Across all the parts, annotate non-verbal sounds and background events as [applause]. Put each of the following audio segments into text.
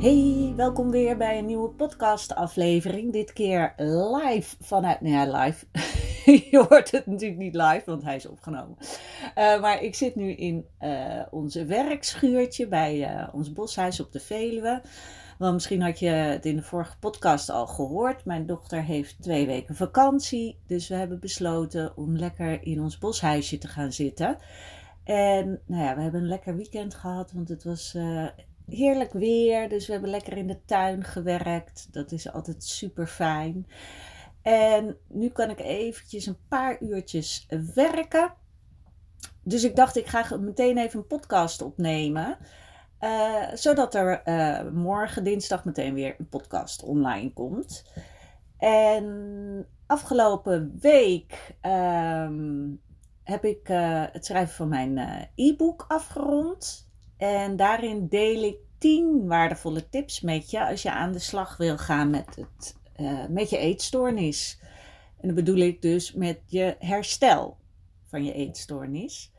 Hey, welkom weer bij een nieuwe podcast-aflevering. Dit keer live vanuit. Nou ja, live. [laughs] Je hoort het natuurlijk niet live, want hij is opgenomen. Uh, maar ik zit nu in uh, onze werkschuurtje bij uh, ons boshuis op de Veluwe. Want misschien had je het in de vorige podcast al gehoord. Mijn dochter heeft twee weken vakantie. Dus we hebben besloten om lekker in ons boshuisje te gaan zitten. En nou ja, we hebben een lekker weekend gehad, want het was heerlijk weer. Dus we hebben lekker in de tuin gewerkt. Dat is altijd super fijn. En nu kan ik eventjes een paar uurtjes werken. Dus ik dacht, ik ga meteen even een podcast opnemen. Uh, zodat er uh, morgen dinsdag meteen weer een podcast online komt. En afgelopen week um, heb ik uh, het schrijven van mijn e-book afgerond. En daarin deel ik 10 waardevolle tips met je als je aan de slag wil gaan met, het, uh, met je eetstoornis. En dat bedoel ik dus met je herstel van je eetstoornis.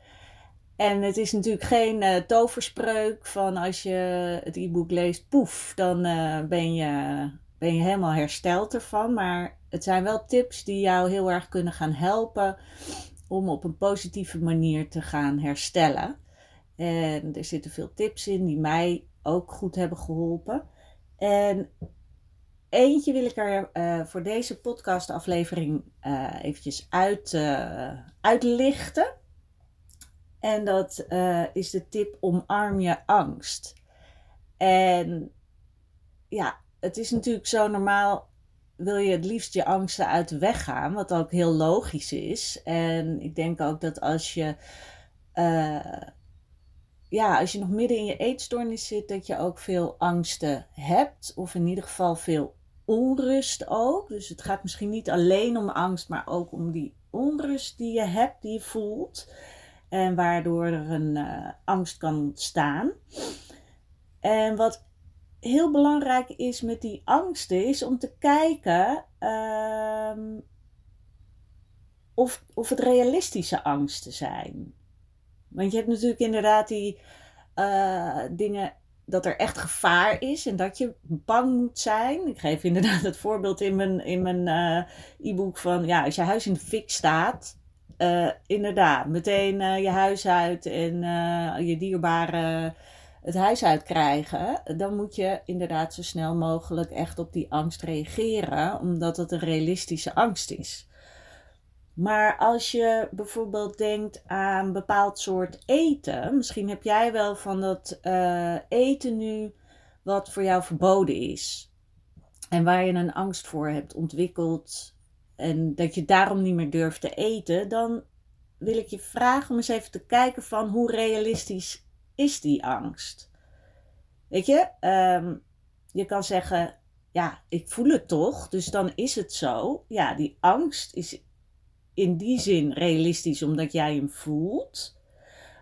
En het is natuurlijk geen uh, toverspreuk van als je het e-book leest, poef, dan uh, ben, je, ben je helemaal hersteld ervan. Maar het zijn wel tips die jou heel erg kunnen gaan helpen om op een positieve manier te gaan herstellen. En er zitten veel tips in die mij ook goed hebben geholpen. En eentje wil ik er uh, voor deze podcastaflevering uh, eventjes uit, uh, uitlichten. En dat is de tip omarm je angst. En ja, het is natuurlijk zo normaal wil je het liefst je angsten uit de weg gaan, wat ook heel logisch is. En ik denk ook dat als je ja, als je nog midden in je eetstoornis zit, dat je ook veel angsten hebt. Of in ieder geval veel onrust ook. Dus het gaat misschien niet alleen om angst, maar ook om die onrust die je hebt, die je voelt. En waardoor er een uh, angst kan ontstaan. En wat heel belangrijk is met die angsten, is om te kijken uh, of, of het realistische angsten zijn. Want je hebt natuurlijk inderdaad die uh, dingen dat er echt gevaar is en dat je bang moet zijn. Ik geef inderdaad het voorbeeld in mijn, in mijn uh, e-book van ja, als je huis in de fik staat, uh, inderdaad, meteen je huis uit en je dierbare het huis uit krijgen, dan moet je inderdaad zo snel mogelijk echt op die angst reageren, omdat het een realistische angst is. Maar als je bijvoorbeeld denkt aan een bepaald soort eten, misschien heb jij wel van dat uh, eten nu wat voor jou verboden is. En waar je een angst voor hebt ontwikkeld en dat je daarom niet meer durft te eten, dan wil ik je vragen om eens even te kijken van hoe realistisch is die angst. Weet je, um, je kan zeggen, ja, ik voel het toch, dus dan is het zo. Ja, die angst is in die zin realistisch omdat jij hem voelt.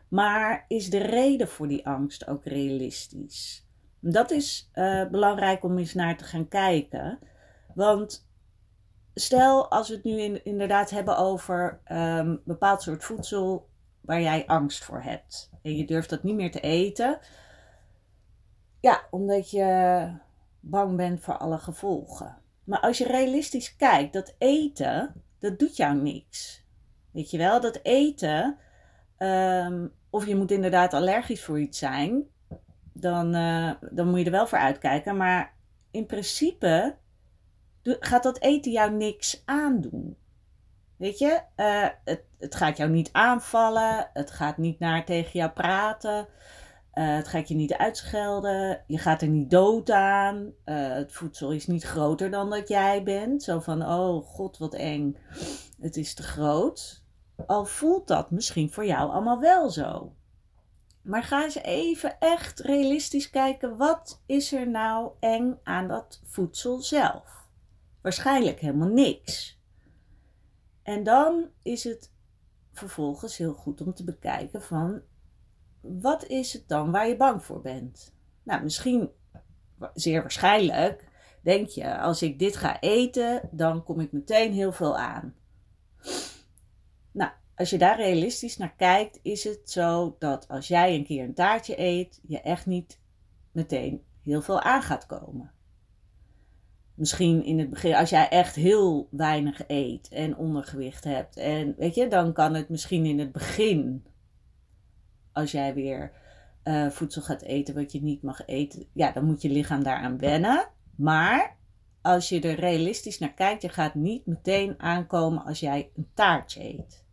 Maar is de reden voor die angst ook realistisch? Dat is uh, belangrijk om eens naar te gaan kijken. Want stel als we het nu in, inderdaad hebben over um, bepaald soort voedsel waar jij angst voor hebt. En je durft dat niet meer te eten. Ja, omdat je bang bent voor alle gevolgen. Maar als je realistisch kijkt, dat eten dat doet jou niks. Weet je wel, dat eten, um, of je moet inderdaad allergisch voor iets zijn, dan, uh, dan moet je er wel voor uitkijken. Maar in principe gaat dat eten jou niks aandoen. Weet je, uh, het, het gaat jou niet aanvallen. Het gaat niet naar tegen jou praten. Uh, het gaat je niet uitschelden. Je gaat er niet dood aan. Uh, het voedsel is niet groter dan dat jij bent. Zo van, oh god, wat eng. Het is te groot. Al voelt dat misschien voor jou allemaal wel zo. Maar ga eens even echt realistisch kijken. Wat is er nou eng aan dat voedsel zelf? Waarschijnlijk helemaal niks. En dan is het vervolgens heel goed om te bekijken van wat is het dan waar je bang voor bent? Nou, misschien, zeer waarschijnlijk, denk je, als ik dit ga eten, dan kom ik meteen heel veel aan. Nou, als je daar realistisch naar kijkt, is het zo dat als jij een keer een taartje eet, je echt niet meteen heel veel aan gaat komen. Misschien in het begin, als jij echt heel weinig eet en ondergewicht hebt, en weet je, dan kan het misschien in het begin als jij weer uh, voedsel gaat eten wat je niet mag eten, ja, dan moet je lichaam daaraan wennen. Maar als je er realistisch naar kijkt, je gaat niet meteen aankomen als jij een taartje eet.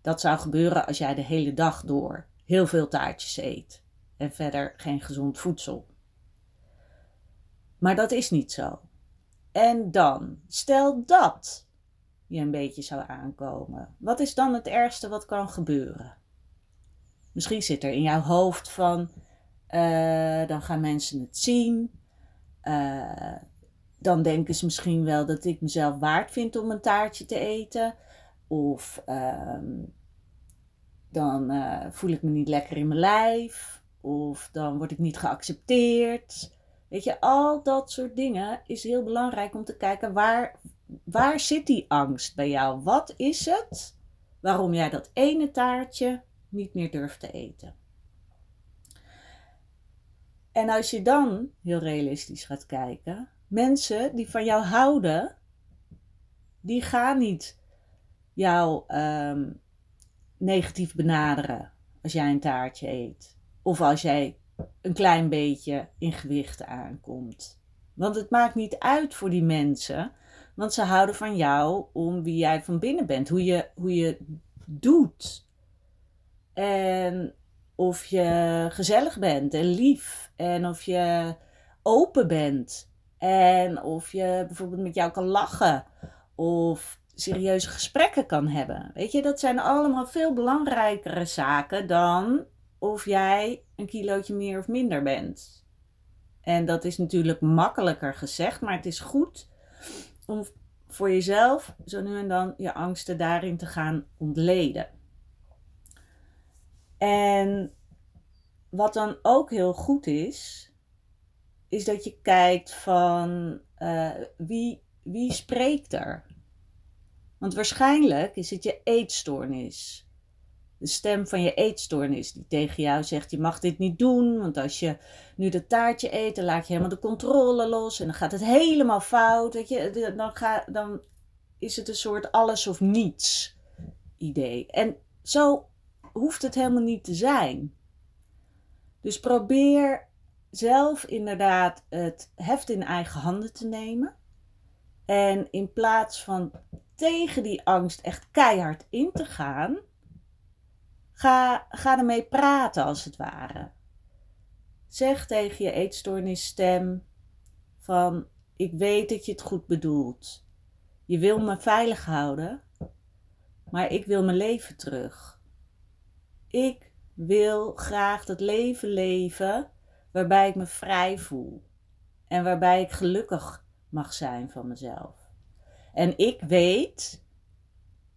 Dat zou gebeuren als jij de hele dag door heel veel taartjes eet en verder geen gezond voedsel. Maar dat is niet zo. En dan, stel dat je een beetje zou aankomen. Wat is dan het ergste wat kan gebeuren? Misschien zit er in jouw hoofd van, uh, dan gaan mensen het zien. Uh, dan denken ze misschien wel dat ik mezelf waard vind om een taartje te eten. Of uh, dan uh, voel ik me niet lekker in mijn lijf. Of dan word ik niet geaccepteerd. Weet je, al dat soort dingen is heel belangrijk om te kijken waar, waar zit die angst bij jou? Wat is het waarom jij dat ene taartje niet meer durft te eten. En als je dan heel realistisch gaat kijken, mensen die van jou houden, die gaan niet jou um, negatief benaderen als jij een taartje eet. Of als jij een klein beetje in gewicht aankomt. Want het maakt niet uit voor die mensen, want ze houden van jou om wie jij van binnen bent, hoe je, hoe je doet. En of je gezellig bent en lief. En of je open bent. En of je bijvoorbeeld met jou kan lachen. Of serieuze gesprekken kan hebben. Weet je, dat zijn allemaal veel belangrijkere zaken dan of jij een kilootje meer of minder bent. En dat is natuurlijk makkelijker gezegd, maar het is goed om voor jezelf zo nu en dan je angsten daarin te gaan ontleden. En wat dan ook heel goed is, is dat je kijkt van uh, wie, wie spreekt er? Want waarschijnlijk is het je eetstoornis. De stem van je eetstoornis die tegen jou zegt: je mag dit niet doen, want als je nu dat taartje eet, dan laat je helemaal de controle los en dan gaat het helemaal fout. Weet je? Dan, ga, dan is het een soort alles of niets idee. En zo hoeft het helemaal niet te zijn. Dus probeer zelf inderdaad het heft in eigen handen te nemen. En in plaats van tegen die angst echt keihard in te gaan, ga, ga ermee praten als het ware. Zeg tegen je eetstoornisstem van ik weet dat je het goed bedoelt. Je wil me veilig houden, maar ik wil mijn leven terug. Ik wil graag dat leven leven waarbij ik me vrij voel en waarbij ik gelukkig mag zijn van mezelf. En ik weet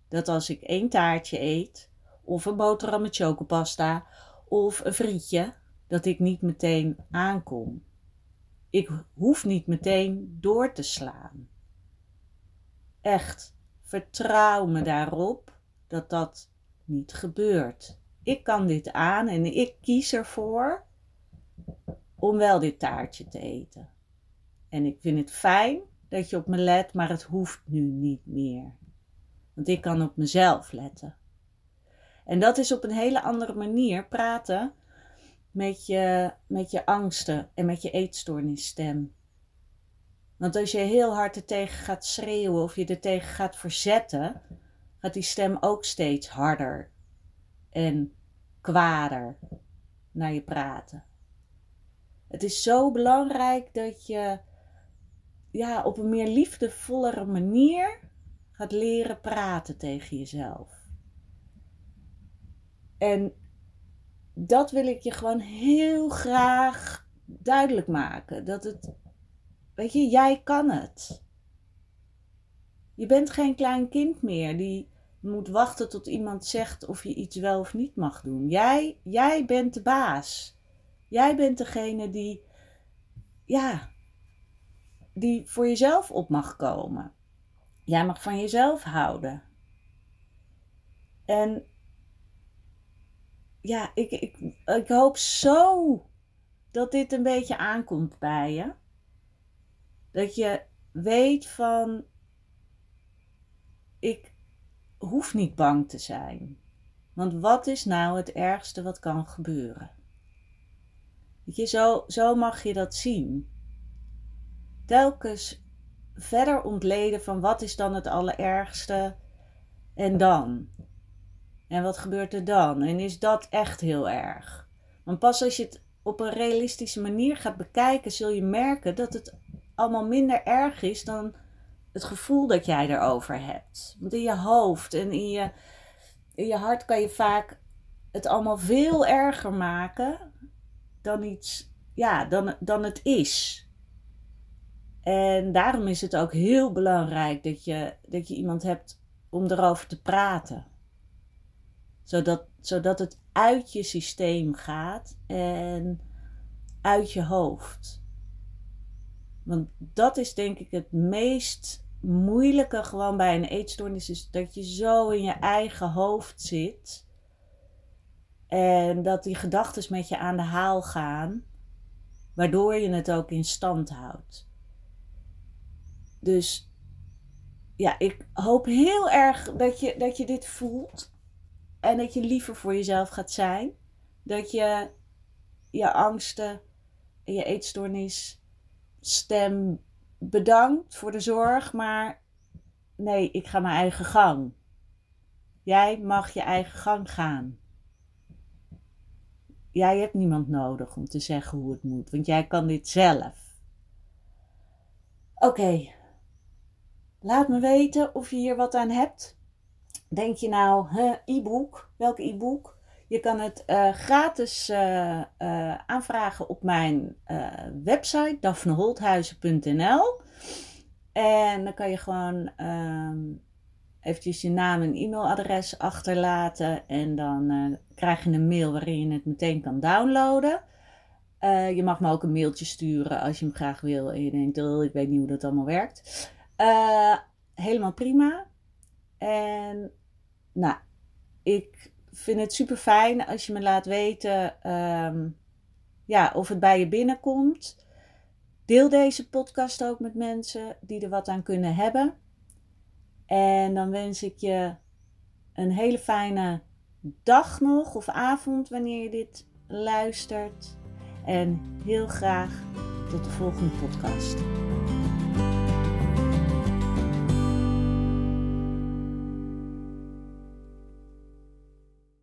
dat als ik één taartje eet, of een boterham met chocopasta, of een frietje, dat ik niet meteen aankom. Ik hoef niet meteen door te slaan. Echt, vertrouw me daarop dat dat niet gebeurt ik kan dit aan en ik kies ervoor om wel dit taartje te eten. En ik vind het fijn dat je op me let, maar het hoeft nu niet meer. Want ik kan op mezelf letten. En dat is op een hele andere manier praten met je, met je angsten en met je eetstoornisstem. Want als je heel hard er tegen gaat schreeuwen of je er tegen gaat verzetten, gaat die stem ook steeds harder en kwader naar je praten. Het is zo belangrijk dat je ja, op een meer liefdevollere manier gaat leren praten tegen jezelf. En dat wil ik je gewoon heel graag duidelijk maken. Dat het, weet je, jij kan het. Je bent geen klein kind meer die moet wachten tot iemand zegt of je iets wel of niet mag doen. Jij, jij bent de baas. Jij bent degene die, ja, die voor jezelf op mag komen. Jij mag van jezelf houden. En ja, ik, ik, ik hoop zo dat dit een beetje aankomt bij je. Dat je weet van, ik hoef niet bang te zijn. Want wat is nou het ergste wat kan gebeuren? Weet je, zo, zo mag je dat zien. Telkens verder ontleden van wat is dan het allerergste en dan. En wat gebeurt er dan? En is dat echt heel erg? Want pas als je het op een realistische manier gaat bekijken, zul je merken dat het allemaal minder erg is dan het gevoel dat jij erover hebt. Want in je hoofd en in je, in je hart kan je vaak het allemaal veel erger maken dan iets, ja, dan, dan het is. En daarom is het ook heel belangrijk dat je, dat je iemand hebt om erover te praten. Zodat, zodat het uit je systeem gaat en uit je hoofd. Want dat is denk ik het meest moeilijke gewoon bij een eetstoornis. Is dat je zo in je eigen hoofd zit. En dat die gedachten met je aan de haal gaan. Waardoor je het ook in stand houdt. Dus ja, ik hoop heel erg dat je, dat je dit voelt. En dat je liever voor jezelf gaat zijn. Dat je je angsten en je eetstoornis stem bedankt voor de zorg, maar nee, ik ga mijn eigen gang. Jij mag je eigen gang gaan. Jij hebt niemand nodig om te zeggen hoe het moet, want jij kan dit zelf. Oké, laat me weten of je hier wat aan hebt. Denk je nou, e-book? Welke e-book? Je kan het uh, gratis uh, uh, aanvragen op mijn website daphneholthuizen.nl. En dan kan je gewoon um, eventjes je naam en e-mailadres achterlaten. En dan krijg je een mail waarin je het meteen kan downloaden. je mag me ook een mailtje sturen als je hem graag wil. En je denkt, oh, ik weet niet hoe dat allemaal werkt. helemaal prima. En nou, ik vind het super fijn als je me laat weten um, ja, of het bij je binnenkomt. Deel deze podcast ook met mensen die er wat aan kunnen hebben. En dan wens ik je een hele fijne dag nog of avond wanneer je dit luistert. En heel graag tot de volgende podcast.